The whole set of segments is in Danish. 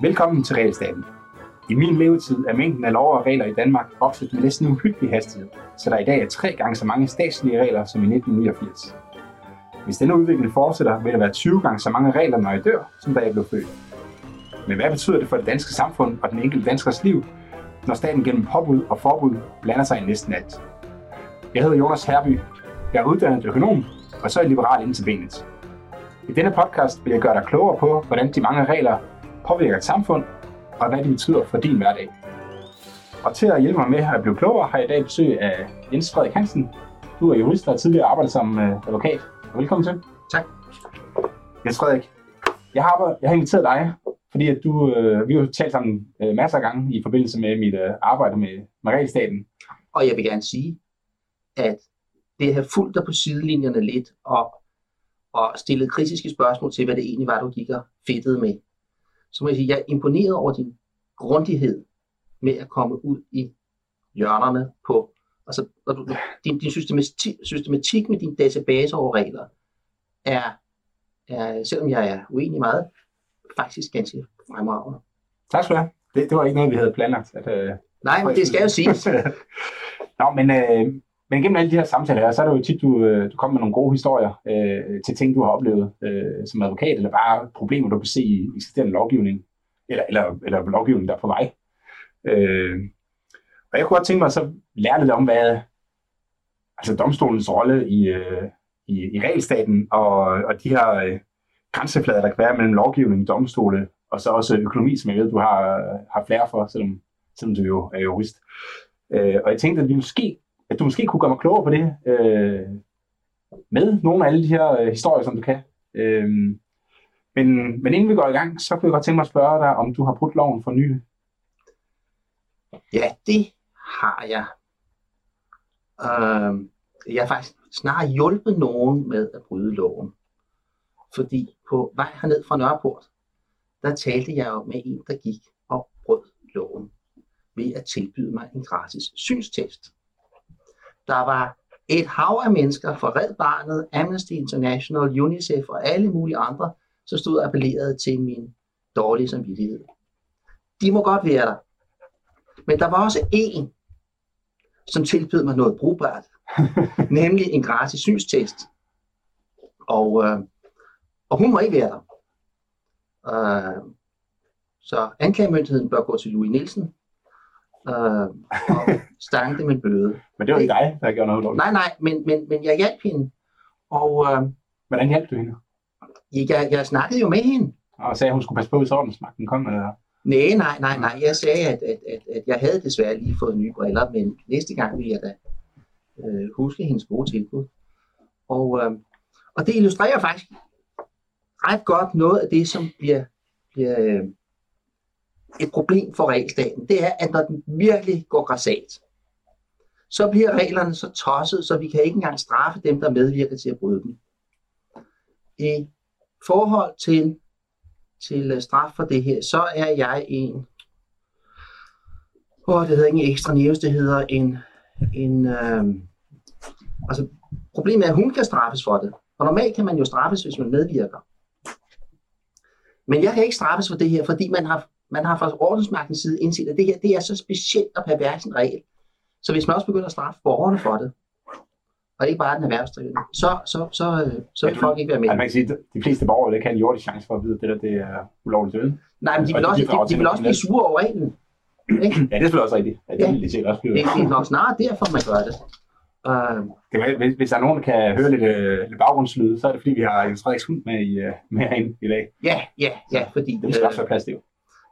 Velkommen til Regelstaten. I min levetid er mængden af lov og regler i Danmark vokset med næsten uhyggelig hastighed, så der i dag er tre gange så mange statslige regler som i 1989. Hvis denne udvikling fortsætter, vil der være 20 gange så mange regler, når jeg dør, som da jeg blev født. Men hvad betyder det for det danske samfund og den enkelte danskers liv, når staten gennem påbud og forbud blander sig i næsten alt? Jeg hedder Jonas Herby. Jeg er uddannet økonom, og så er liberal inden til benet. I denne podcast vil jeg gøre dig klogere på, hvordan de mange regler påvirker et samfund, og hvad de betyder for din hverdag. Og til at hjælpe mig med at blive klogere, har jeg i dag besøg af Jens Frederik Hansen. Du er jurist og har tidligere arbejdet som øh, advokat. Velkommen til. Tak. Jens Frederik, jeg har, jeg har inviteret dig, fordi at du, øh, vi har talt sammen øh, masser af gange i forbindelse med mit øh, arbejde med, med regelstaten. Og jeg vil gerne sige, at det har fulgt dig på sidelinjerne lidt, og, og stillet kritiske spørgsmål til, hvad det egentlig var, du gik og fedtede med. Så må jeg sige, jeg er imponeret over din grundighed med at komme ud i hjørnerne på, altså når du, din, din systematik, systematik med din database over regler, er, er, selvom jeg er uenig meget, faktisk ganske fremragende. Tak skal du have. Det, det var ikke noget, vi havde planlagt. At, øh, Nej, men det skal jo siges. Nå, men, øh, men gennem alle de her samtaler her, så er det jo tit, du, øh, du kommer med nogle gode historier øh, til ting, du har oplevet øh, som advokat, eller bare problemer, du kan se i eksisterende lovgivning, eller, eller, eller lovgivning, der er på vej. Øh, og jeg kunne godt tænke mig at så lære lidt om, hvad altså domstolens rolle i, øh, i, i regelstaten, og, og de her øh, grænseflader, der kan være mellem lovgivning, domstole, og så også økonomi, som jeg ved, du har, har flere for, selvom, selvom du jo er jurist. Øh, og jeg tænkte, at vi måske at du måske kunne gøre mig klogere på det, øh, med nogle af alle de her øh, historier, som du kan. Øh, men, men inden vi går i gang, så kunne jeg godt tænke mig at spørge dig, om du har brudt loven for nylig. Ja, det har jeg. Øh, jeg har faktisk snart hjulpet nogen med at bryde loven. Fordi på vej herned fra Nørreport, der talte jeg jo med en, der gik og brød loven ved at tilbyde mig en gratis synstest. Der var et hav af mennesker fra Red Barnet, Amnesty International, UNICEF og alle mulige andre, som stod og appellerede til min dårlige samvittighed. De må godt være der. Men der var også en, som tilbød mig noget brugbart, nemlig en gratis synstest. Og, øh, og hun må ikke være der. Øh, så anklagemyndigheden bør gå til Louis Nielsen, øh, og stange dem en bøde. Men det var ikke dig, der gjorde noget dårligt. Nej, nej, men, men, men jeg hjalp hende. Og øh, Hvordan hjalp du hende? jeg, jeg snakkede jo med hende. Og sagde, at hun skulle passe på, hvis ordensmagten kom. Eller? Nej, nej, nej, nej. Jeg sagde, at, at, at, at jeg havde desværre lige fået nye briller, men næste gang vil jeg da øh, huske hendes gode tilbud. Og, øh, og det illustrerer faktisk ret godt noget af det, som bliver, bliver øh, et problem for regelstaten. Det er, at når den virkelig går græsat, så bliver reglerne så tosset, så vi kan ikke engang straffe dem, der medvirker til at bryde dem. I forhold til, til øh, straf for det her, så er jeg en, åh, det hedder ikke en ekstra nævs, det hedder en, en øh, altså problemet er, at hun kan straffes for det. Og normalt kan man jo straffes, hvis man medvirker. Men jeg kan ikke straffes for det her, fordi man har, man har fra ordensmagtens side indset, at det her det er så specielt og pervers en regel. Så hvis man også begynder at straffe borgerne for det, og ikke bare den erhvervsdrivende, så, så, så, øh, så vil folk ikke være med. Altså, man kan sige, at de fleste borgere ikke have en jordisk chance for at vide, at det der det er ulovligt døde. Nej, men de vil, Og også, de, de til vil også blive sure over reglen. Ikke? Ja, det er selvfølgelig også rigtigt. Ja, det Ja. vil de også blive. Det, det er nok snarere derfor, man gør det. Uh, Det kan, hvis, hvis der er nogen, der kan høre lidt, øh, lidt baggrundslyd, så er det fordi, vi har Jens Frederiks hund med, i, øh, med herinde i dag. ja, ja, ja, fordi Det skal også være plads til.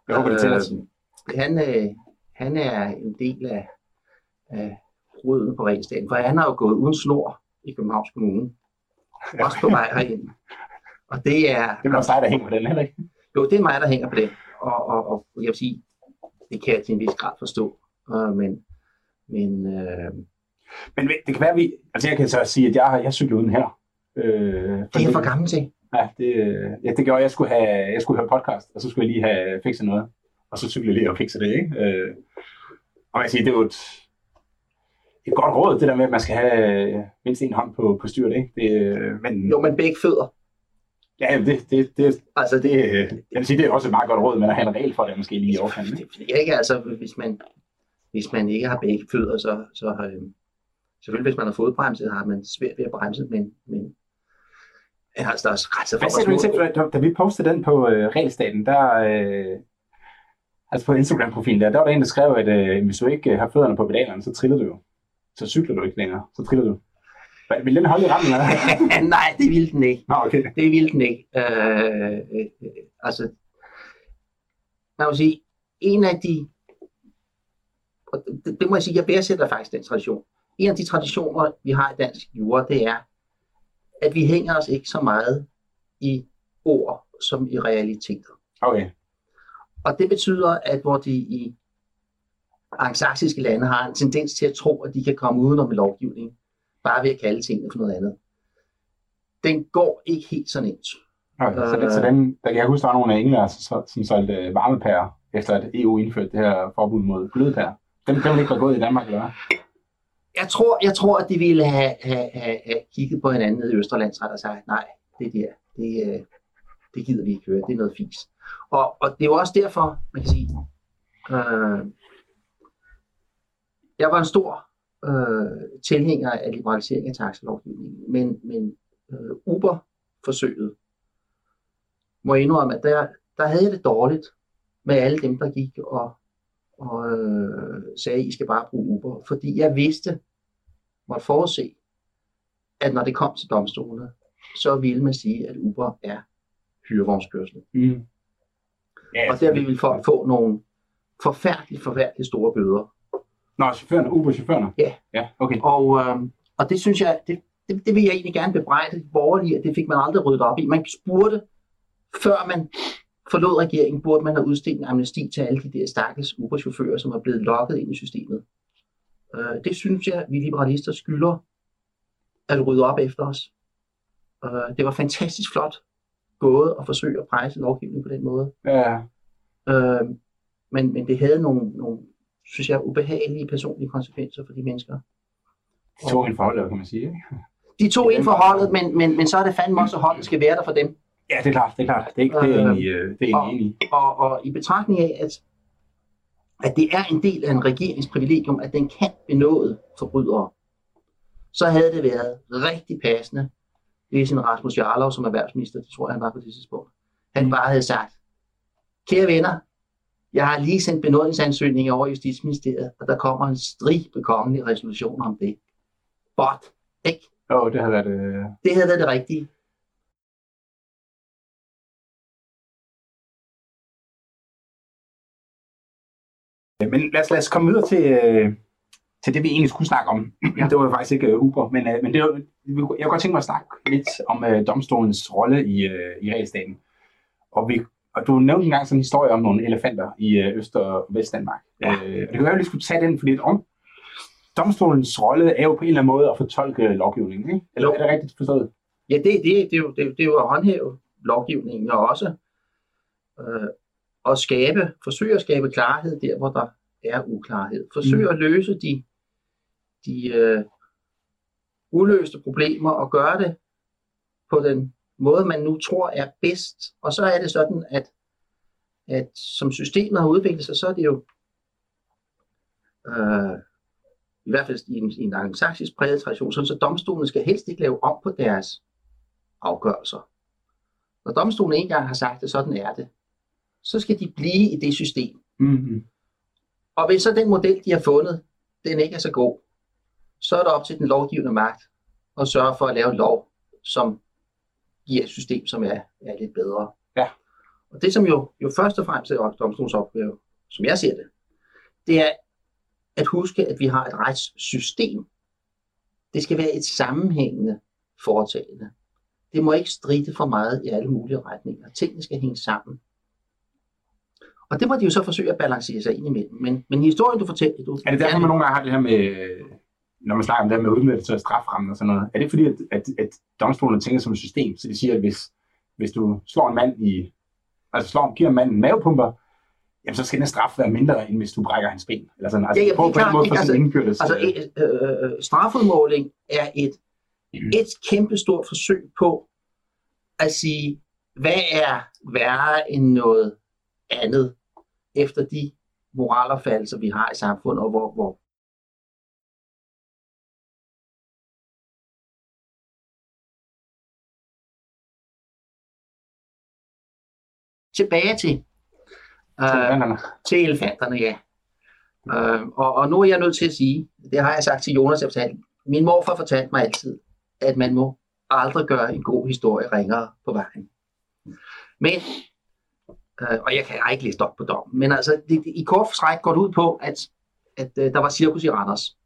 Jeg håber, det tæller til. han, øh, han er en del af, af roden på regelstaten, for han har jo gået uden snor i Københavns Kommune. Også på vej herind. Og det er, Det er dig, der hænger på den, heller ikke? jo, det er mig, der hænger på det. Og, og, og jeg vil sige, det kan jeg til en vis grad forstå. Uh, men men øh, Men det kan være, vi... Altså, jeg kan så sige, at jeg har jeg cyklet uden her. Øh, det er jeg for gammel til. Ja, det, øh, ja, det gjorde, jeg skulle have, jeg skulle høre podcast, og så skulle jeg lige have fikset noget. Og så cyklede jeg lige og fikset det, ikke? Øh, og jeg siger, det er jo et, et godt råd, det der med, at man skal have øh, mindst en hånd på, på styret, ikke? Det, øh, men, Jo, men begge fødder. ja, det, det, det, Altså, det, jeg vil sige, det er også et meget godt råd, men at have en regel for det, måske lige i overkanten. Det, det ikke, altså, hvis man, hvis man ikke har begge fødder, så, så øh, selvfølgelig, hvis man har fodbremse, har man svært ved at bremse, men, men altså, der er også for, du små- til, da, da vi postede den på øh, Regelstaten, der, øh, altså på Instagram-profilen der, der var der en, der skrev, at øh, hvis du ikke øh, har fødderne på pedalerne, så triller du jo. Så cykler du ikke længere, så triller du. Vil den holde i rammen? Eller? Nej, det ville den ikke. Nå, okay. Det ville den ikke. Øh, øh, øh, altså, man må sige, en af de, og det, det må jeg sige, jeg værdsætter faktisk den tradition. En af de traditioner, vi har i dansk jura, det er, at vi hænger os ikke så meget i ord som i realiteter. Okay. Og det betyder, at hvor de i angsaksiske lande har en tendens til at tro, at de kan komme udenom en lovgivning, bare ved at kalde tingene for noget andet. Den går ikke helt så nemt. okay. Så, det, så den, der kan jeg huske, der var nogle af englænder, som, som solgte øh, varmepærer, efter at EU indførte det her forbud mod glødepærer. Dem, dem ville ikke være gået i Danmark, eller hvad? Jeg tror, jeg tror at de ville have, have, have, have kigget på hinanden nede i Østerlandsret og sagt, nej, det der, det, øh, det gider vi ikke høre, det er noget fis. Og, og det er jo også derfor, man kan sige, øh, jeg var en stor øh, tilhænger af liberalisering af taxalovgivningen, men, men øh, Uber-forsøget, må jeg indrømme, at der, der havde jeg det dårligt med alle dem, der gik og, og øh, sagde, I skal bare bruge Uber, fordi jeg vidste, måtte forudse, at når det kom til domstolene, så ville man sige, at Uber er hyrevognskørsel. Mm. Ja, Og der ville folk få nogle forfærdeligt, forfærdeligt store bøder. Nå, chaufførerne, Uber-chaufførerne? Ja. Ja, okay. Og, øh, og det synes jeg, det, det, det vil jeg egentlig gerne bebrejde de borgerlige, at det fik man aldrig ryddet op i. Man spurgte, før man forlod regeringen, burde man have udstedt en amnesti til alle de der stakkels Uber-chauffører, som er blevet lokket ind i systemet. Øh, det synes jeg, vi liberalister skylder at rydde op efter os. Øh, det var fantastisk flot gået at forsøge at presse lovgivningen på den måde. Ja, Øh, men, men det havde nogle, nogle, synes jeg, ubehagelige personlige konsekvenser for de mennesker. de tog en forhold, kan man sige. Ikke? De tog ind for holdet, men, men, men så er det fandme også, at holdet skal være der for dem. Ja, det er klart, det er klart. Det er, ikke, det er egentlig, øh, det er jeg og- enig i. Og, og i betragtning af, at, at det er en del af en regerings privilegium, at den kan benåde forbrydere, så havde det været rigtig passende, hvis en Rasmus Jarlov som erhvervsminister, det tror jeg han var på det tidspunkt, han bare havde sagt, kære venner, jeg har lige sendt benådningsansøgning over i Justitsministeriet, og der kommer en stribe kongelige resolutioner om det. But, ikke? Jo, det har været... Øh... Det havde været det rigtige. Men lad os, lad os komme videre til, øh, til det, vi egentlig skulle snakke om. Ja. Det var jo faktisk ikke øh, Uber, men, øh, men det var, jeg kunne godt tænke mig at snakke lidt om øh, domstolens rolle i, øh, i realstaten. Og, vi, og du nævnte engang sådan en historie om nogle elefanter i øh, Øst- og Vestdanmark. Ja. Øh, og det kan være, at vi skulle tage den for lidt om. Domstolens rolle er jo på en eller anden måde at fortolke lovgivningen, ikke? Eller er det rigtigt forstået? Ja, det, det, det, er jo, det, det er jo at håndhæve lovgivningen og også øh, at skabe, forsøge at skabe klarhed der, hvor der er uklarhed. Forsøge Mm. at løse de, de øh, uløste problemer og gøre det på den måde, man nu tror er bedst. Og så er det sådan, at, at som systemet har udviklet sig, så er det jo øh, i hvert fald i en, i en anglosaksisk præget tradition, sådan så domstolene skal helst ikke lave om på deres afgørelser. Når domstolen en gang har sagt, at sådan er det, så skal de blive i det system. Mm-hmm. Og hvis så den model, de har fundet, den ikke er så god, så er det op til den lovgivende magt at sørge for at lave en lov, som giver et system, som er, er lidt bedre. Ja. Og det, som jo, jo først og fremmest er domstolens opgave, som jeg ser det, det er at huske, at vi har et retssystem. Det skal være et sammenhængende foretagende. Det må ikke stride for meget i alle mulige retninger. Tingene skal hænge sammen. Og det må de jo så forsøge at balancere sig ind imellem. Men, men historien, du fortæller... Du, Er det derfor, man nogle gange har det her med, når man snakker om det her med udnyttelse af straframmen og sådan noget? Er det fordi, at, at, at domstolene tænker som et system? Så de siger, at hvis, hvis du slår en mand i... Altså slår, giver en mand en mavepumper, jamen, så skal den straf være mindre, end hvis du brækker hans ben. Eller sådan. Altså, Ja, ja, på, på en klart, måde for sådan Altså- indbyrdes. Altså, øh, øh, øh, strafudmåling er et, et kæmpestort forsøg på at sige, hvad er værre end noget andet efter de moralopfattelser, vi har i samfundet, og hvor, hvor tilbage til, øh, elefanterne. til elefanterne, ja. Øh, og, og nu er jeg nødt til at sige, det har jeg sagt til Jonas, jeg fortalte, min morfar fortalte mig altid, at man må aldrig gøre en god historie ringere på vejen. Men, øh, og jeg kan ikke læse op på dommen, men altså, det, det, i kort stræk går det ud på, at, at øh, der var cirkus i Randers.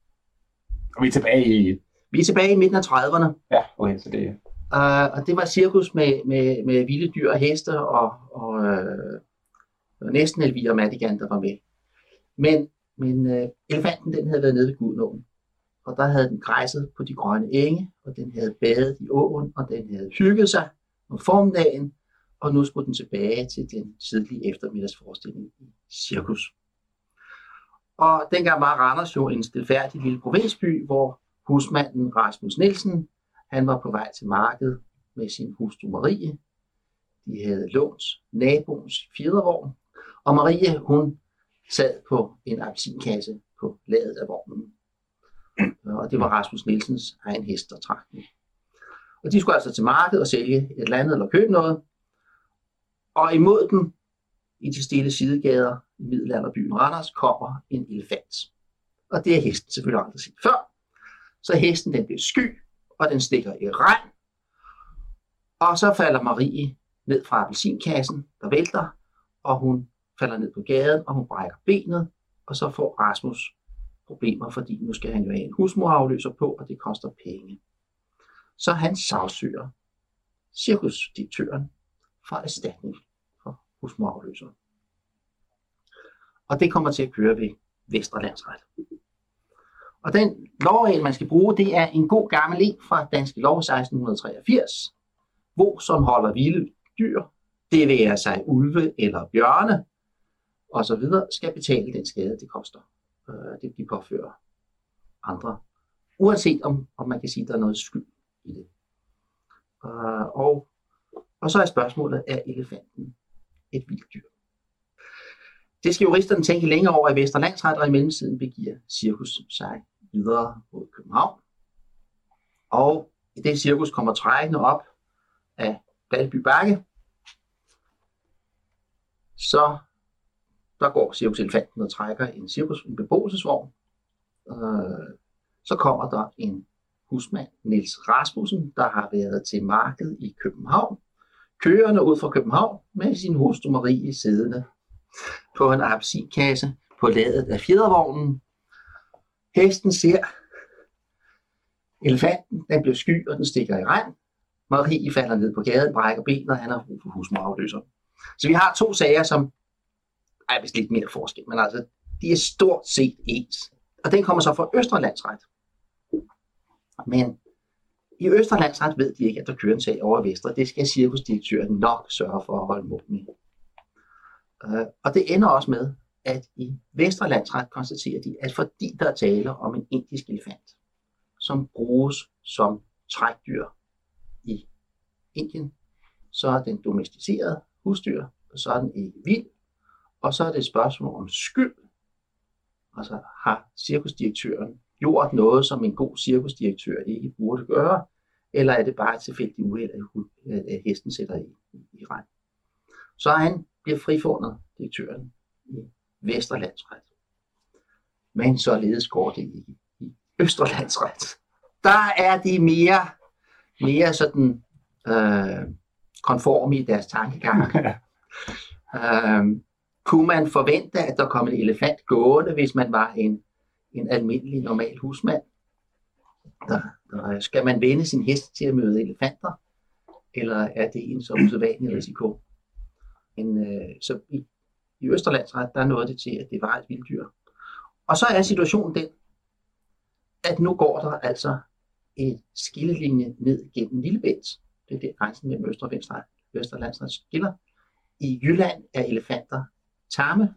Og vi er tilbage i... Vi er tilbage i midten af 30'erne, Ja, okay, så det... øh, og det var cirkus med, med, med vilde dyr og heste, og, og øh, næsten Elvira Madigan, der var med. Men, men øh, elefanten, den havde været nede ved Gudnåen, og der havde den græsset på de grønne enge, og den havde badet i åen, og den havde hygget sig om formiddagen, og nu skulle den tilbage til den tidlige eftermiddagsforestilling i cirkus. Og dengang var Randers jo en stilfærdig lille provinsby, hvor husmanden Rasmus Nielsen, han var på vej til markedet med sin hustru Marie. De havde lånt naboens fjedervogn, og Marie, hun sad på en appelsinkasse på ladet af vognen. Og det var Rasmus Nielsens egen hest, der trak den. Og de skulle altså til markedet og sælge et eller andet eller købe noget. Og imod den i de stille sidegader i middelalderbyen Randers, kommer en elefant. Og det er hesten selvfølgelig aldrig set før. Så hesten den bliver sky, og den stikker i regn. Og så falder Marie ned fra appelsinkassen, der vælter, og hun falder ned på gaden, og hun brækker benet, og så får Rasmus problemer, fordi nu skal han jo have en husmorafløser på, og det koster penge. Så han sagsøger cirkusdirektøren fra erstatning for husmorafløseren. Og det kommer til at køre ved Vesterlandsret. Og den lovregel, man skal bruge, det er en god gammel en fra Danske Lov 1683, hvor som holder vilde dyr, det vil være sig ulve eller bjørne, og så videre, skal betale den skade, det koster. Øh, det de påfører andre. Uanset om, om man kan sige, at der er noget skyld i det. Øh, og, og så er spørgsmålet, er elefanten et vildt dyr? Det skal juristerne tænke længere over i Vesterlandsret, og i mellemtiden begiver cirkus sig videre mod København. Og i det cirkus kommer trækkende op af Dalby Bakke, så der går cirkuselefanten og trækker en cirkus, en beboelsesvogn. Øh, så kommer der en husmand, Niels Rasmussen, der har været til marked i København, kørende ud fra København med sin hustru Marie siddende på en apsikasse på ladet af fjedervognen. Hesten ser elefanten, den bliver sky, og den stikker i regn. Marie falder ned på gaden, brækker benet, og han har brug for husmorafløser. Så vi har to sager, som er vist lidt mere forskel, men altså, de er stort set ens. Og den kommer så fra Østerlandsret. Men i Østerlandsret ved de ikke, at der kører en sag over Vestre. Det skal cirkusdirektøren nok sørge for at holde mod med. Øh, og det ender også med, at i Vesterlandsret konstaterer de, at fordi der er tale om en indisk elefant, som bruges som trækdyr i Indien, så er den domesticeret husdyr, og så er den ikke vild, og så er det et spørgsmål om skyld. Altså har cirkusdirektøren gjort noget, som en god cirkusdirektør ikke burde gøre, eller er det bare et tilfældigt uheld, at hesten sætter i, i regn. Så han bliver frifundet, direktøren, i Vesterlandsret. Men således går det ikke i Østerlandsret. Der er de mere, mere sådan øh, konforme i deres tankegang. øh, kunne man forvente, at der kom en elefant gående, hvis man var en, en almindelig, normal husmand? Der, der, skal man vende sin hest til at møde elefanter? Eller er det en så usædvanlig risiko? Men, øh, så i, i Østerlandsret, der nåede det til, at det var et vilddyr. Og så er situationen den, at nu går der altså et skillelinje ned gennem Lillebælt. Det er det grænsen mellem Øster og Venstre, Østerlandsret skiller. I Jylland er elefanter tamme,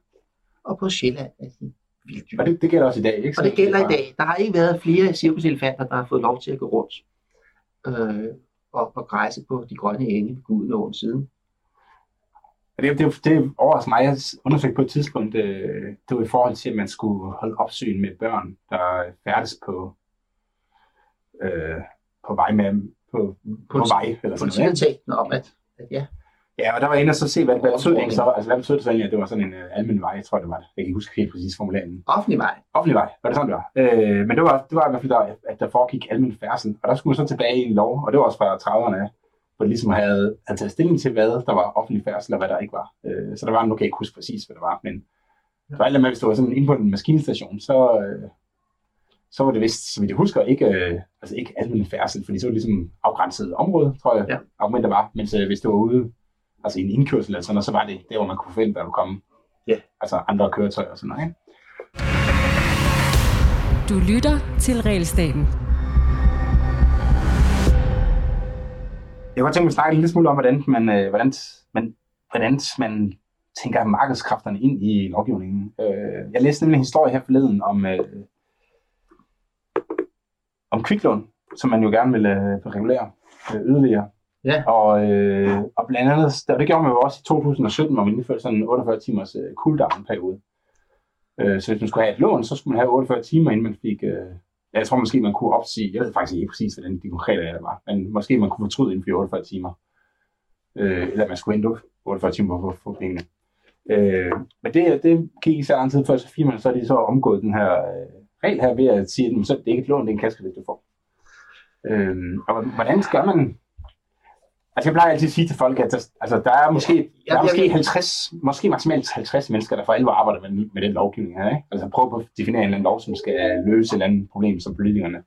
og på Sjælland er de vilddyr. Og det, det gælder også i dag, ikke? Og det gælder i dag. Der har ikke været flere cirkuselefanter, der har fået lov til at gå rundt øh, og, og græse på de grønne enge ved Gudenåen siden. Det, det, det overrasker mig. Jeg undersøgte på et tidspunkt, øh, det var i forhold til, at man skulle holde opsyn med børn, der færdes på, øh, på vej med på, på, på vej. Eller sådan Politiet talte om, at, at ja, Ja, og der var jeg inde og så se, hvad, hvad betød det så? Altså, hvad betød det så egentlig, at det var sådan en uh, almindelig vej, jeg tror det var det. Jeg kan ikke huske helt præcis formuleringen. offentlig vej. Offentlig vej, var det sådan, det var. Øh, men det var, det var i hvert fald, der, at der foregik almindelig færdsel. Og der skulle man så tilbage i en lov, og det var også fra 30'erne af, hvor det ligesom havde, havde taget stilling til, hvad der var offentlig færdsel, og hvad der ikke var. Øh, så der var, nu kan jeg ikke huske præcis, hvad det var, men det var alt med, hvis du var sådan inde på en maskinstation, så, øh, så var det vist, som jeg husker, ikke, øh, altså ikke almindelig færdsel, fordi så var det ligesom afgrænset område, tror jeg, Ja. argumentet var. Mens øh, hvis det var ude altså i en indkørsel eller sådan noget, så var det der, hvor man kunne forvente, at der ville komme Ja. altså andre køretøjer og sådan noget. Ikke? Du lytter til Realstaten. Jeg kunne godt tænke mig at snakke lille smule om, hvordan man, øh, hvordan, man, hvordan man tænker markedskræfterne ind i lovgivningen. Øh, jeg læste nemlig en historie her forleden om, øh, om kviklån, som man jo gerne vil øh, regulere øh, yderligere. Ja. Og, øh, og blandt andet, der, det gjorde man jo også i 2017, hvor man indførte sådan en 48 timers øh, cooldown-periode. Øh, så hvis man skulle have et lån, så skulle man have 48 timer, inden man fik... Øh, ja, jeg tror måske, man kunne opsige... Jeg ved faktisk ikke præcis, hvordan de konkrete regler var, men måske man kunne fortryde inden for 48 timer. Øh, eller man skulle vente 48 timer for at få pengene. Øh, men det, det gik ikke så lang tid før, så firmaet så er de så omgået den her øh, regel her ved at sige, at så det er ikke et lån, det er en kassekredit, du får. Øh, og hvordan skal man Altså jeg plejer altid at sige til folk, at der, altså, der er måske, Ja, der er måske jeg- 50, måske maksimalt 50 mennesker, der for alvor arbejder med, med den lovgivning her. Ikke? Altså prøve at definere en eller anden lov, som skal løse et eller andet problem, som politikerne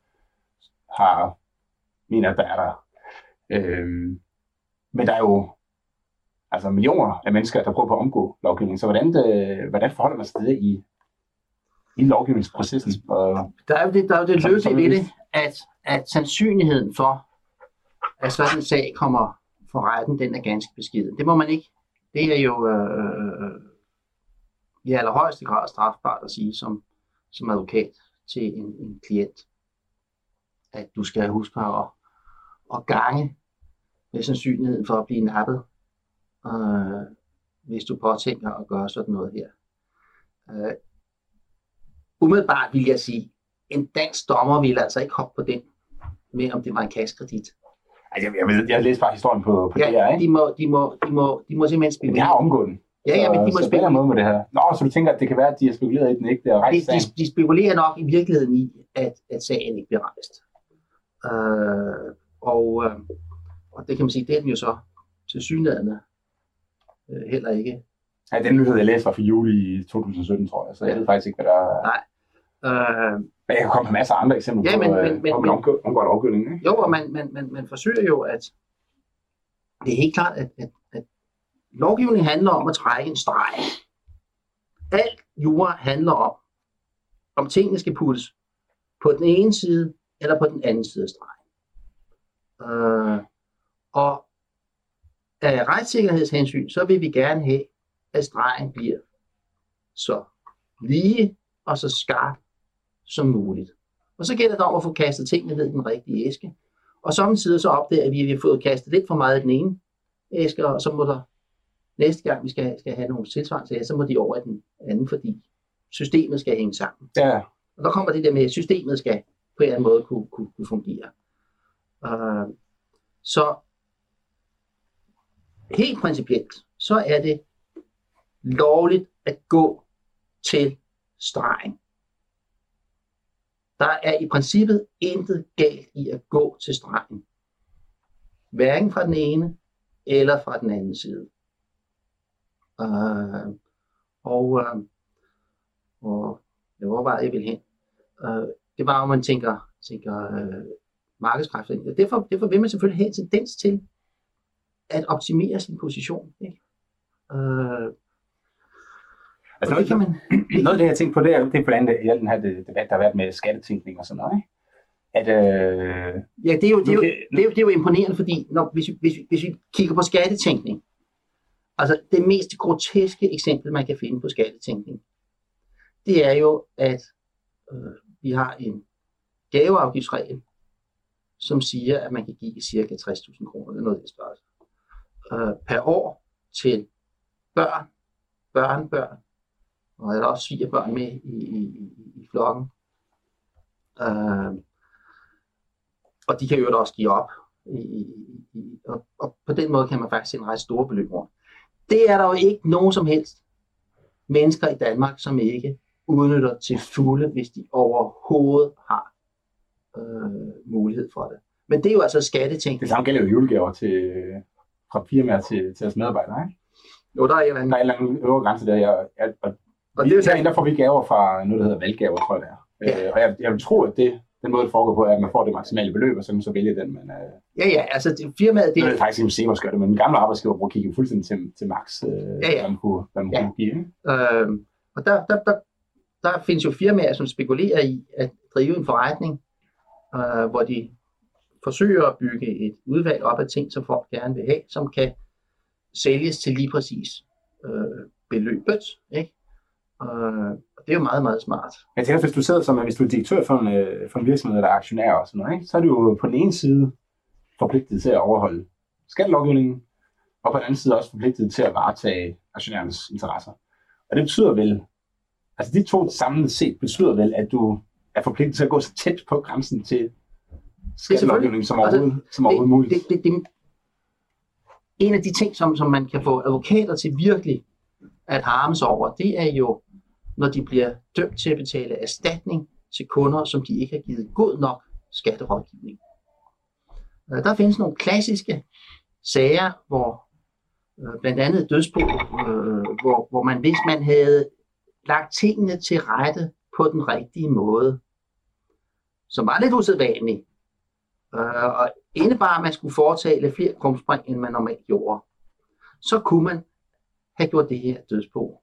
har mener, at der er der. Øhm, men der er jo altså millioner af mennesker, der prøver på at omgå lovgivningen. Så hvordan, det, hvordan forholder man sig til det i, i lovgivningsprocessen? Og, Der er jo det, der er jo det løse det- det, at, at sandsynligheden for, at sådan en sag kommer for retten, den er ganske beskeden. Det må man ikke. Det er jo øh, øh, i allerhøjeste grad strafbart at sige som, som advokat til en, en klient, at du skal huske at, at gange med sandsynligheden for at blive nappet, øh, hvis du påtænker at gøre sådan noget her. Øh, umiddelbart vil jeg sige, en dansk dommer ville altså ikke hoppe på den, med om det var en kaskredit altså, jeg, jeg, ved, jeg læste bare historien på, på DR, Ja, ikke? de må, de må, de må, de må simpelthen Men de spekulere. har omgået den. Ja, ja, men de må så, spekulere. måde med det her. Nå, så du tænker, at det kan være, at de har spekuleret i den ikke, der De, rejst sagen? de, de spekulerer nok i virkeligheden i, at, at sagen ikke bliver rejst. Øh, og, øh, og det kan man sige, det er den jo så til synligheden øh, heller ikke. Ja, den nyhed, jeg læste, var for juli 2017, tror jeg, så jeg Ja. ved faktisk ikke, hvad der er. Nej. Øh, Men jeg kan komme med masser af andre eksempler Ja, på, men- øh, men- men- på, man omgår, omgår lovgivningen. Ikke? Jo, og man, man, man, man forsøger jo at... Det er helt klart, at, at, at lovgivning handler om at trække en streg. Alt jura handler om, om tingene skal puttes på den ene side eller på den anden side af stregen. Øh, og af retssikkerhedshensyn, så vil vi gerne have, at stregen bliver så lige og så skarp som muligt. Og så gælder det om at få kastet tingene ned i den rigtige æske. Og samtidig så opdager vi, at vi har fået kastet lidt for meget i den ene æske, og så må der næste gang, vi skal, skal have nogle tilsvarende så må de over i den anden, fordi systemet skal hænge sammen. Ja, Og der kommer det der med, at systemet skal på en eller anden måde kunne, kunne, kunne fungere. Uh, så helt principielt, så er det lovligt at gå til stregen. Der er i princippet intet galt i at gå til stregen. Hverken fra den ene eller fra den anden side. Uh, og, uh, og jeg overvejede, jeg vil hen. Uh, det var, om man tænker, tænker uh, markedskræfter ind. Og Derfor, derfor vil man selvfølgelig have en tendens til at optimere sin position. Ikke? Uh, altså og det noget, man, noget af det, jeg tænkte på, det er, det er blandt andet i al den her debat, der har været med skattetænkning og sådan noget. Ikke? At, øh, Ja, det er jo, det er jo, det er jo, det er jo imponerende, fordi når, hvis, vi- hvis, vi- hvis vi kigger på skattetænkning, altså det mest groteske eksempel, man kan finde på skattetænkning, det er jo, at øh, vi har en gaveafgiftsregel, som siger, at man kan give ca. 60.000 kroner, det er noget, det størrelse, øh, per år til børn, børnebørn, og er der også svigerbørn med i, i, i, i flokken. Øh, og de kan jo også give op. I, i, og, og på den måde kan man faktisk en ret store beløb rundt. Det er der jo ikke nogen som helst mennesker i Danmark, som ikke udnytter til fulde, hvis de overhovedet har øh, mulighed for det. Men det er jo altså skatteting. Det samme gælder jo julegaver til, fra firmaer til, til deres medarbejdere, ikke? Jo, der er en eller anden. Der er en eller anden øvre grænse der. Jeg, jeg, og, Og det er så- herinde, der får vi gaver fra noget, der hedder valggaver, tror jeg det er. Ja. Øh, og jeg, jeg vil tro, at det, den måde, det foregår på, er, at man får det maksimale beløb, og så kan man så vælge den. Men øh, Ja, ja, altså det, firmaet, det det, er faktisk ikke, Sebers gør det, men den gamle arbejdsgiver bruger kigge fuldstændig til, til max, øh, Ja, ja. hvad man kunne, hvad man Ja. kunne give. Øh, og der, der, der, der findes jo firmaer, som spekulerer i at drive en forretning, øh, hvor de forsøger at bygge et udvalg op af ting, som folk gerne vil have, som kan sælges til lige præcis øh, beløbet. Ikke? Øh, og det er jo meget, meget smart. Jeg tænker, hvis du sidder som, hvis du er direktør for en, øh, for en virksomhed eller aktionær og sådan noget, ikke? så er du jo på den ene side forpligtet til at overholde skattelovgivningen, og på den anden side også forpligtet til at varetage aktionærernes interesser. Og det betyder vel, altså de to samlet set betyder vel, at du er forpligtet til at gå så tæt på grænsen til skattelovgivningen som Altså, overhovedet, som overhovedet muligt. det, det, det, en af de ting, som, som man kan få advokater til virkelig at harmes over, det er jo, når de bliver dømt til at betale erstatning til kunder, som de ikke har givet god nok skatterådgivning. Øh, der findes nogle klassiske sager, hvor øh, blandt andet dødsbo, øh, hvor, hvor man, hvis man havde lagt tingene til rette på den rigtige måde, som var lidt usædvanligt, øh, og indebar, at man skulle foretage lidt flere krumspring, end man normalt gjorde, så kunne man have gjort det her dødsbo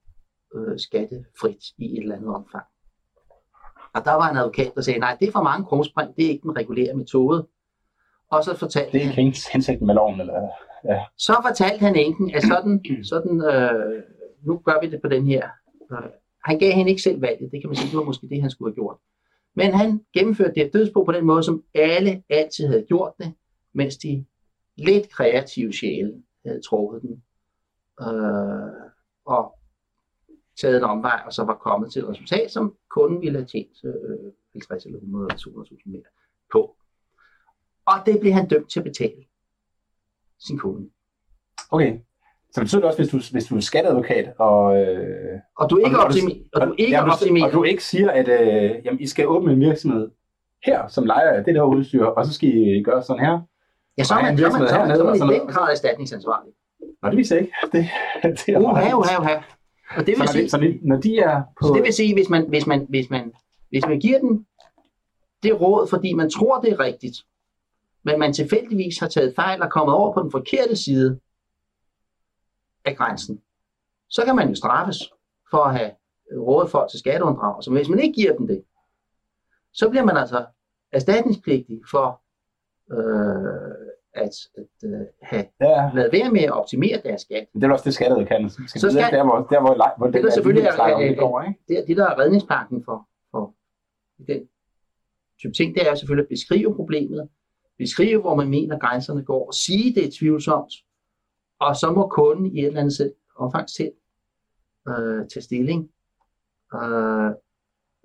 øh, skattefrit i et eller andet omfang. Og der var en advokat, der sagde, nej, det er for mange krumspring, det er ikke den regulære metode. Og så fortalte Det er han, ikke hensigten med loven, eller så fortalte han enken, at sådan, sådan øh, nu gør vi det på den her. Øh, han gav hende ikke selv valget, det kan man sige, det var måske det, han skulle have gjort. Men han gennemførte det dødsbo på den måde, som alle altid havde gjort det, mens de lidt kreative sjæle havde trukket den. Øh, og taget en omvej, og så var kommet til et resultat, som kunden ville have tjent øh, 50 eller 100 eller 200.000 mere på. Og det blev han dømt til at betale sin kunde. Okay. Så betyder det også, hvis du, hvis du er skatteadvokat, og, øh, Og du ikke Og du- optimer, og du er ikke ja, og du, optimerer. og du ikke siger, at øh, jamen, I skal åbne en virksomhed her, som lejer af det der udstyr, og så skal I gøre sådan her. Ja, så er og man, så er man, så er man, så er og man sådan i den grad erstatningsansvarlig. Nå, det viser jeg ikke. Det, det er Uha, meget- uha, uha. Og det så, vil sige, så de, når de er på... så det vil sige, hvis man, hvis man, hvis man, hvis man giver den det råd, fordi man tror, det er rigtigt, men man tilfældigvis har taget fejl og kommet over på den forkerte side af grænsen, så kan man jo straffes for at have rådet folk til skatteunddragelse. Men hvis man ikke giver dem det, så bliver man altså erstatningspligtig for øh, at, at øh, have Ja, lavet være med at optimere deres skat. men det er også det, skatteadvokaten skal Så skal- der, hvor, der, hvor, hvor, Det, der selvfølgelig er- er- det går, ikke? Det, det der er redningspakken for, for den type ting, det er selvfølgelig at beskrive problemet, beskrive, hvor man mener, grænserne går, og sige, det er tvivlsomt, og så må kunden i et eller andet selv, omfang selv øh, tage stilling. Øh,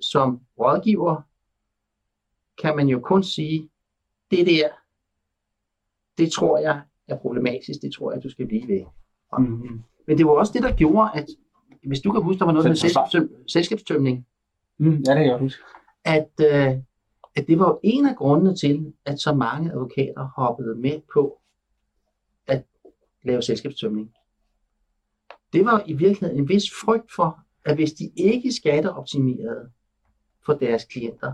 som rådgiver kan man jo kun sige, det der, det tror jeg er problematisk, det tror jeg, du skal blive ved. Mm-hmm. Men det var også det, der gjorde, at hvis du kan huske, der var noget med selskabstøm- selskabstømning, Mm, ja, det kan jeg huske. at, øh, at det var en af grundene til, at så mange advokater hoppede med på at lave selskabstømning. Det var i virkeligheden en vis frygt for, at hvis de ikke skatteoptimerede for deres klienter,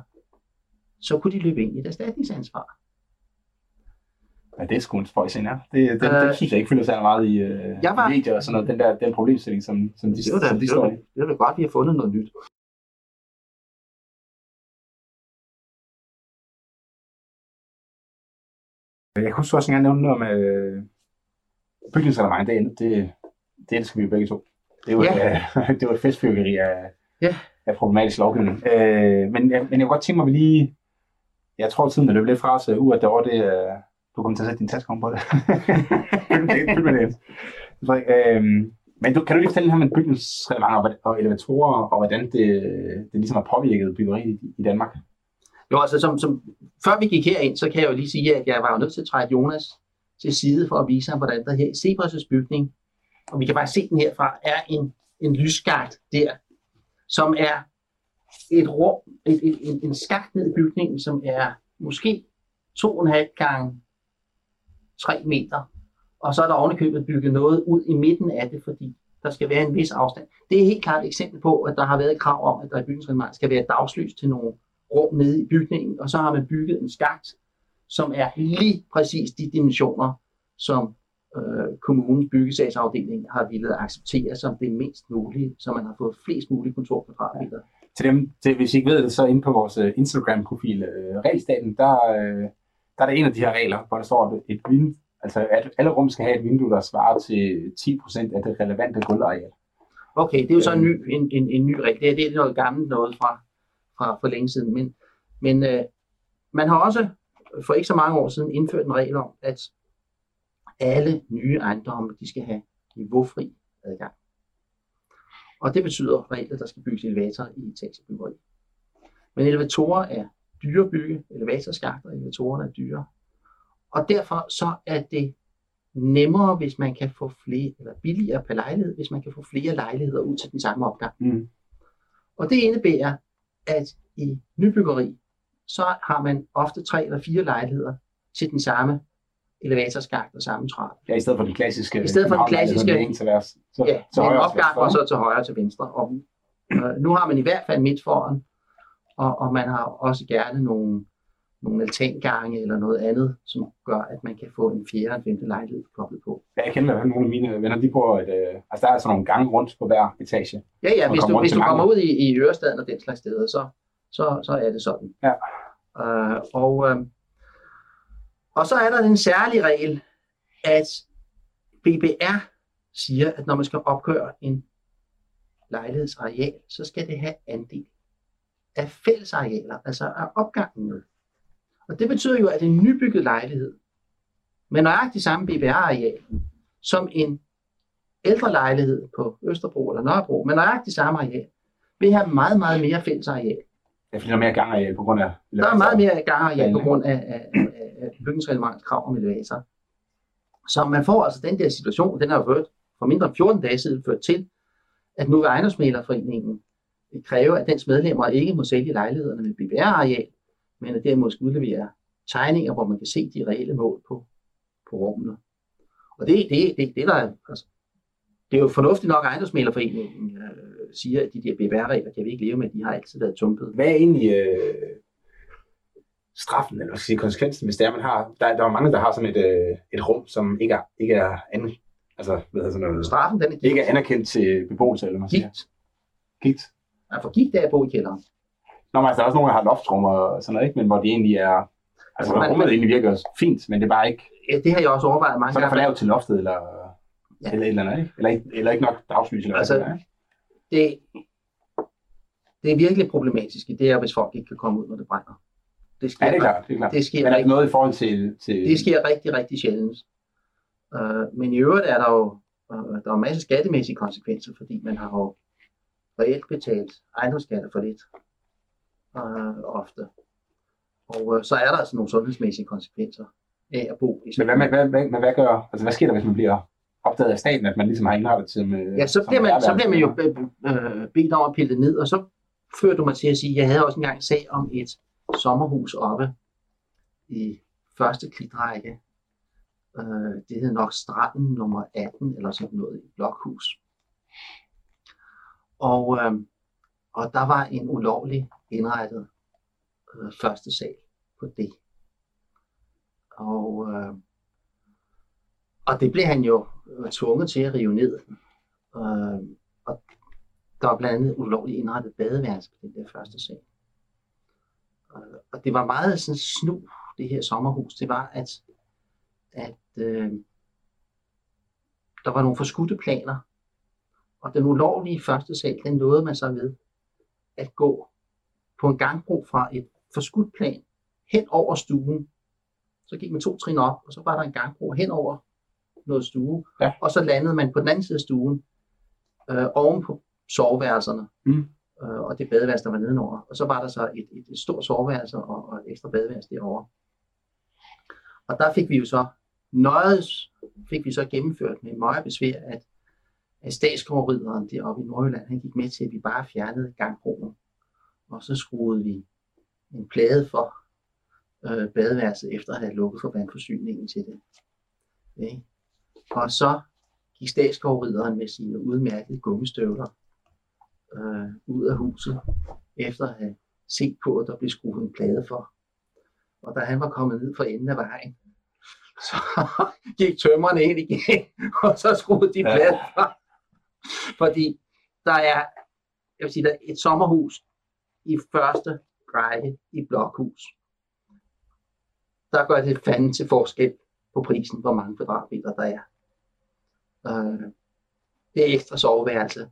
så kunne de løbe ind i et erstatningsansvar. Ja, det er sgu en spøjs ja. Det, det, Øh, det, synes jeg ikke fylder så meget i øh, jeg var- medier og sådan noget. Den, der, den problemstilling, som, som de, Det var da, som de det står var, i. det var da godt, at vi har fundet noget nyt. Jeg kunne også gerne nævne noget om øh, bygningsreglement. Det, det, det elsker vi jo begge to. Det var, Ja. ja. det var et festfyrkeri af, Ja. af problematisk lovgivning. Øh, men, jeg, men jeg kunne godt tænke mig, at vi lige... Jeg tror, tiden er løbet lidt fra os uh, ud af det år, det, du kommer til at sætte din taske om på det. Fyld med det. Frederik, øhm, men du, kan du lige fortælle lidt om bygningens bygningsreglement og, elevatorer, og hvordan det, det ligesom har påvirket byggeriet i, Danmark? Jo, altså som, som, før vi gik herind, så kan jeg jo lige sige, at jeg var jo nødt til at trække Jonas til side for at vise ham, hvordan der her i Zebras' bygning, og vi kan bare se den herfra, er en, en lysskagt der, som er et rum, et, et, en, en skagt ned i bygningen, som er måske 2,5 gange 3 meter. Og så er der ovenikøbet bygget noget ud i midten af det, fordi der skal være en vis afstand. Det er helt klart et eksempel på, at der har været et krav om, at der i bygningsreglementet skal være dagslys til nogle rum nede i bygningen, og så har man bygget en skagt, som er lige præcis de dimensioner, som øh, kommunens byggesagsafdeling har ville acceptere som det mindst mulige, så man har fået flest mulige kontorkvadratmeter. Til dem, til, hvis I ikke ved det, så inde på vores øh, Instagram-profil, øh, Regelstaten, der, øh, der er der en af de her regler, hvor der står, at et vind, altså at alle rum skal have et vindue, der svarer til 10% af det relevante gulvareal. Okay, det er jo så en ny, en, en, en ny regel. Det er, det er noget gammelt noget fra, fra for længe siden. Men, men øh, man har også for ikke så mange år siden indført en regel om, at alle nye ejendomme, de skal have niveaufri adgang. Og det betyder reelt, at der skal bygges elevatorer i etagebyggeri. Men elevatorer er dyre at bygge, elevatorskakter og elevatorerne er dyre. Og derfor så er det nemmere, hvis man kan få flere, eller billigere per lejlighed, hvis man kan få flere lejligheder ud til den samme opgang. Mm. Og det indebærer, at i nybyggeri, så har man ofte tre eller fire lejligheder til den samme elevatorskagt og samme trappe. Ja, i stedet for den klassiske... I stedet for den klassiske- København-lejlighed med en til hver, så, Ja, med en til opgang og så til højre og til venstre. Og, øh, nu har man i hvert fald midt foran, og, og man har også gerne nogle, nogle altangange eller noget andet, som gør, at man kan få en fjerde og en femte lejlighed koblet på. Ja, jeg kender i hvert fald nogle af mine venner, de bor et, øh, altså der er sådan nogle gange rundt på hver etage. Ja, ja, hvis du, hvis du kommer ud i, i Ørestaden og den slags steder, så, så, så er det sådan. Ja. Øh, og, øh, og så er der den særlige regel, at BBR siger, at når man skal opgøre en lejlighedsareal, så skal det have andel af fællesarealer, altså af opgangen med. Og det betyder jo, at en nybygget lejlighed med nøjagtig samme BBR-areal som en ældre lejlighed på Østerbro eller Nørrebro med nøjagtig samme areal, vil have meget, meget mere fælles areal. Jeg finder mere gang af på grund af... Der er meget mere gangareal på grund af, af, af, af krav om elevator. Så man får altså den der situation, den har ført for mindre end 14 dage siden ført til, at nu vil ejendomsmælerforeningen kræve, at dens medlemmer ikke må sælge lejlighederne med BBR-areal, men at derimod skal udlevere tegninger, hvor man kan se de reelle mål på, på rummene. Og det, det, det, det, der er, altså, det er jo fornuftigt nok, at ejendomsmælerforeningen øh, siger, at de der BBR-regler kan vi ikke leve med, de har altid været tumpet. Hvad er egentlig øh, straffen, eller skal sige, konsekvensen, hvis det er, man har... Der, der er mange, der har sådan et, øh, et rum, som ikke er, ikke er an, altså, hvad hedder sådan noget, Straffen, den er ikke er anerkendt til beboelse, eller hvad man siger. gigt. Gigt. Ja, for gigt er at bo i kælderen. Nå, men altså, der er også nogle, der har loftrum og sådan noget, ikke? men hvor de egentlig er... Altså, hvor Man- rummet man- egentlig virker fint, men det er bare ikke... Ja, det har jeg også overvejet mange Så er det for gange. lavt til loftet, eller, Ja. eller et eller andet, ikke? Eller, ikke- eller ikke nok dagslys, eller Altså, hvad det er? Det, det er virkelig problematisk, det er, hvis folk ikke kan komme ud, når det brænder. Det sker, Ja, det er klart, det er klart. Det sker, Men er der rigtig, noget i forhold til... til det sker rigtig, rigtig sjældent. Uh, men i øvrigt er der jo uh, der er en masse skattemæssige konsekvenser, fordi man har jo reelt betalt ejendomsskatter for lidt uh, ofte. Og uh, så er der altså nogle sundhedsmæssige konsekvenser af at bo i Men sådan hvad, hvad, hvad, hvad, hvad, gør, altså, hvad sker der, hvis man bliver opdaget af staten, at man ligesom har indrettet til med... Ja, så bliver, man, så bliver man jo øh, bedt om at pille det ned, og så fører du mig til at sige, jeg havde også engang en sag om et sommerhus oppe i første klitrække. Øh, det hed nok Stranden nummer 18, eller sådan noget, i blokhus. Og, øh, og der var en ulovlig indrettet øh, første sal på det. Og, øh, og det blev han jo øh, tvunget til at rive ned. Øh, og der var blandt andet ulovligt indrettet badeværelse på den der første sal. Øh, og det var meget sådan snu, det her sommerhus. Det var, at, at øh, der var nogle forskudte planer. Og den ulovlige første sag, den nåede man så ved at gå på en gangbro fra et forskudt plan hen over stuen. Så gik man to trin op, og så var der en gangbro hen over noget stue. Ja. Og så landede man på den anden side af stuen, øh, oven på soveværelserne. Mm. Øh, og det badeværelse, der var nedenover. Og så var der så et, et, et stort soveværelse og, og et ekstra badeværelse derovre. Og der fik vi jo så nøjes, fik vi så gennemført med meget besvær, at, at statsskovrideren deroppe i Nordjylland, han gik med til, at vi bare fjernede gangbroen. Og så skruede vi en plade for øh, badeværelset, efter at have lukket for vandforsyningen til det. Okay. Og så gik statsskovrideren med sine udmærkede gummistøvler øh, ud af huset, efter at have set på, at der blev skruet en plade for. Og da han var kommet ned for enden af vejen, så gik tømmerne ind igen, og så skruede de Ja. plade for. Fordi der er, jeg vil sige, der er et sommerhus i første række i blokhus. Der gør det fanden til forskel på prisen, hvor mange kvadratmeter der er. Øh, det er ekstra soveværelse.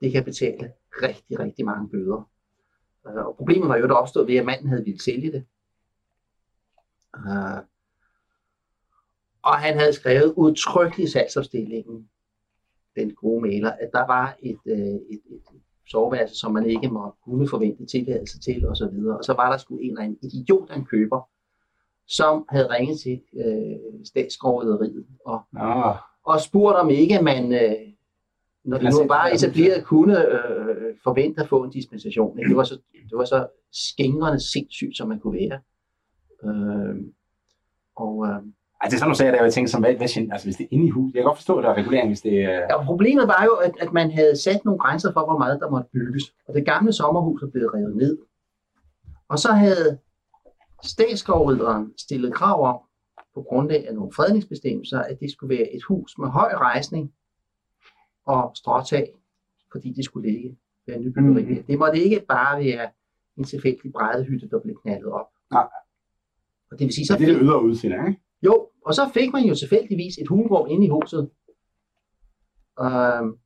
Det kan betale rigtig, rigtig mange bøder. Øh, og problemet var jo der opstod ved, at manden havde ville sælge det. Øh, og han havde skrevet udtrykkeligt i salgsopstillingen, den gode maler, at der var et, øh, et, et soveværelse, som man ikke må kunne forvente tilladelse til osv. Og, så videre. og så var der sgu en eller anden idiot, han køber, som havde ringet til øh, statsskroveriet og Nå, og spurgt om ikke man, øh, når det nu bare etableret, kunne øh, forvente at få en dispensation. Ikke? Det var så, det var så skængrende sindssygt, som man kunne være. Øh, og øh, altså, det er sådan, du sagde, at jeg tænkte, som, hvad, hvad, altså, hvis det er inde i huset. Jeg kan godt forstå, at der er regulering, hvis det er... ja, problemet var jo, at, at man havde sat nogle grænser for, hvor meget der måtte bygges. Og det gamle sommerhus er blevet revet ned. Og så havde statsskovrideren stillet krav om, på grundlag af nogle fredningsbestemmelser, at det skulle være et hus med høj rejsning og stråtag, fordi det skulle ligge ved en nybyggeri. Mhm. Mm. Det måtte ikke bare være en tilfældig brædehytte, der blev knaldet op. Nej. Og det vil sige, Så så det er det ydre udseende, ikke? Jo, og så fik man jo tilfældigvis et hulrum inde i huset. Øhm,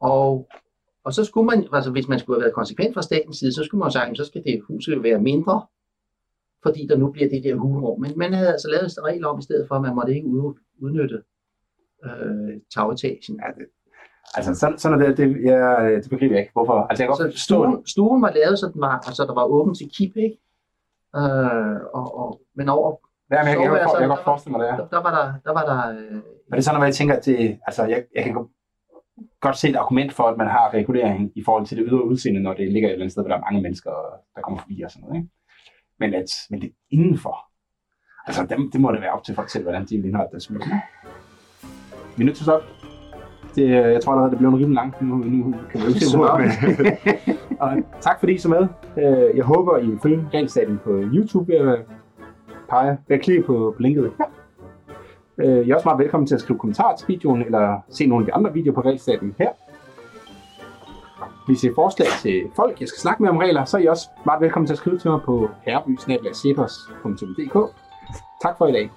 og, og så skulle man, altså hvis man skulle have været konsekvent fra statens side, så skulle man jo sige, så skal det huset jo være mindre, fordi der nu bliver det der hulrum. Men man havde altså lavet en regel om i stedet for, at man måtte ikke ud, udnytte øh, tagetagen. Ja, det, altså, sådan, sådan er det, det, jeg, det begriber jeg ikke. Hvorfor? Altså, jeg kan Så godt stuen, stuen var lavet, så den var, altså, der var åben til kip, ikke? Øh, og, og, men over, Ja, men jeg, jeg, jeg, jeg, kan godt forestille mig det, ja. der, der var der, der, var der øh, Men det er sådan, at jeg tænker, at det, altså, jeg, jeg kan godt- se et argument for, at man har regulering i forhold til det ydre udseende, når det ligger et eller andet sted, hvor der er mange mennesker, der kommer forbi og sådan noget. Ikke? Men, at, men det indenfor. Altså, dem, det må det være op til folk selv, hvordan de vil indrette deres ikke? Vi er nødt til at stoppe. Det, øh, jeg tror allerede, det bliver en rimelig lang. Nu, nu kan vi jo ikke se, men, Og tak fordi I så med. Øh, Jeg håber, I vil følge Regelstaten på YouTube peger. at pege, ved at klikke på, på linket her. Øh, I er også meget velkommen til at skrive kommentarer til videoen, eller se nogle af de andre videoer på Regelstaten her. Hvis I har forslag til folk, jeg skal snakke med om regler, så er I også meget velkommen til at skrive til mig på herreby Tak for i dag.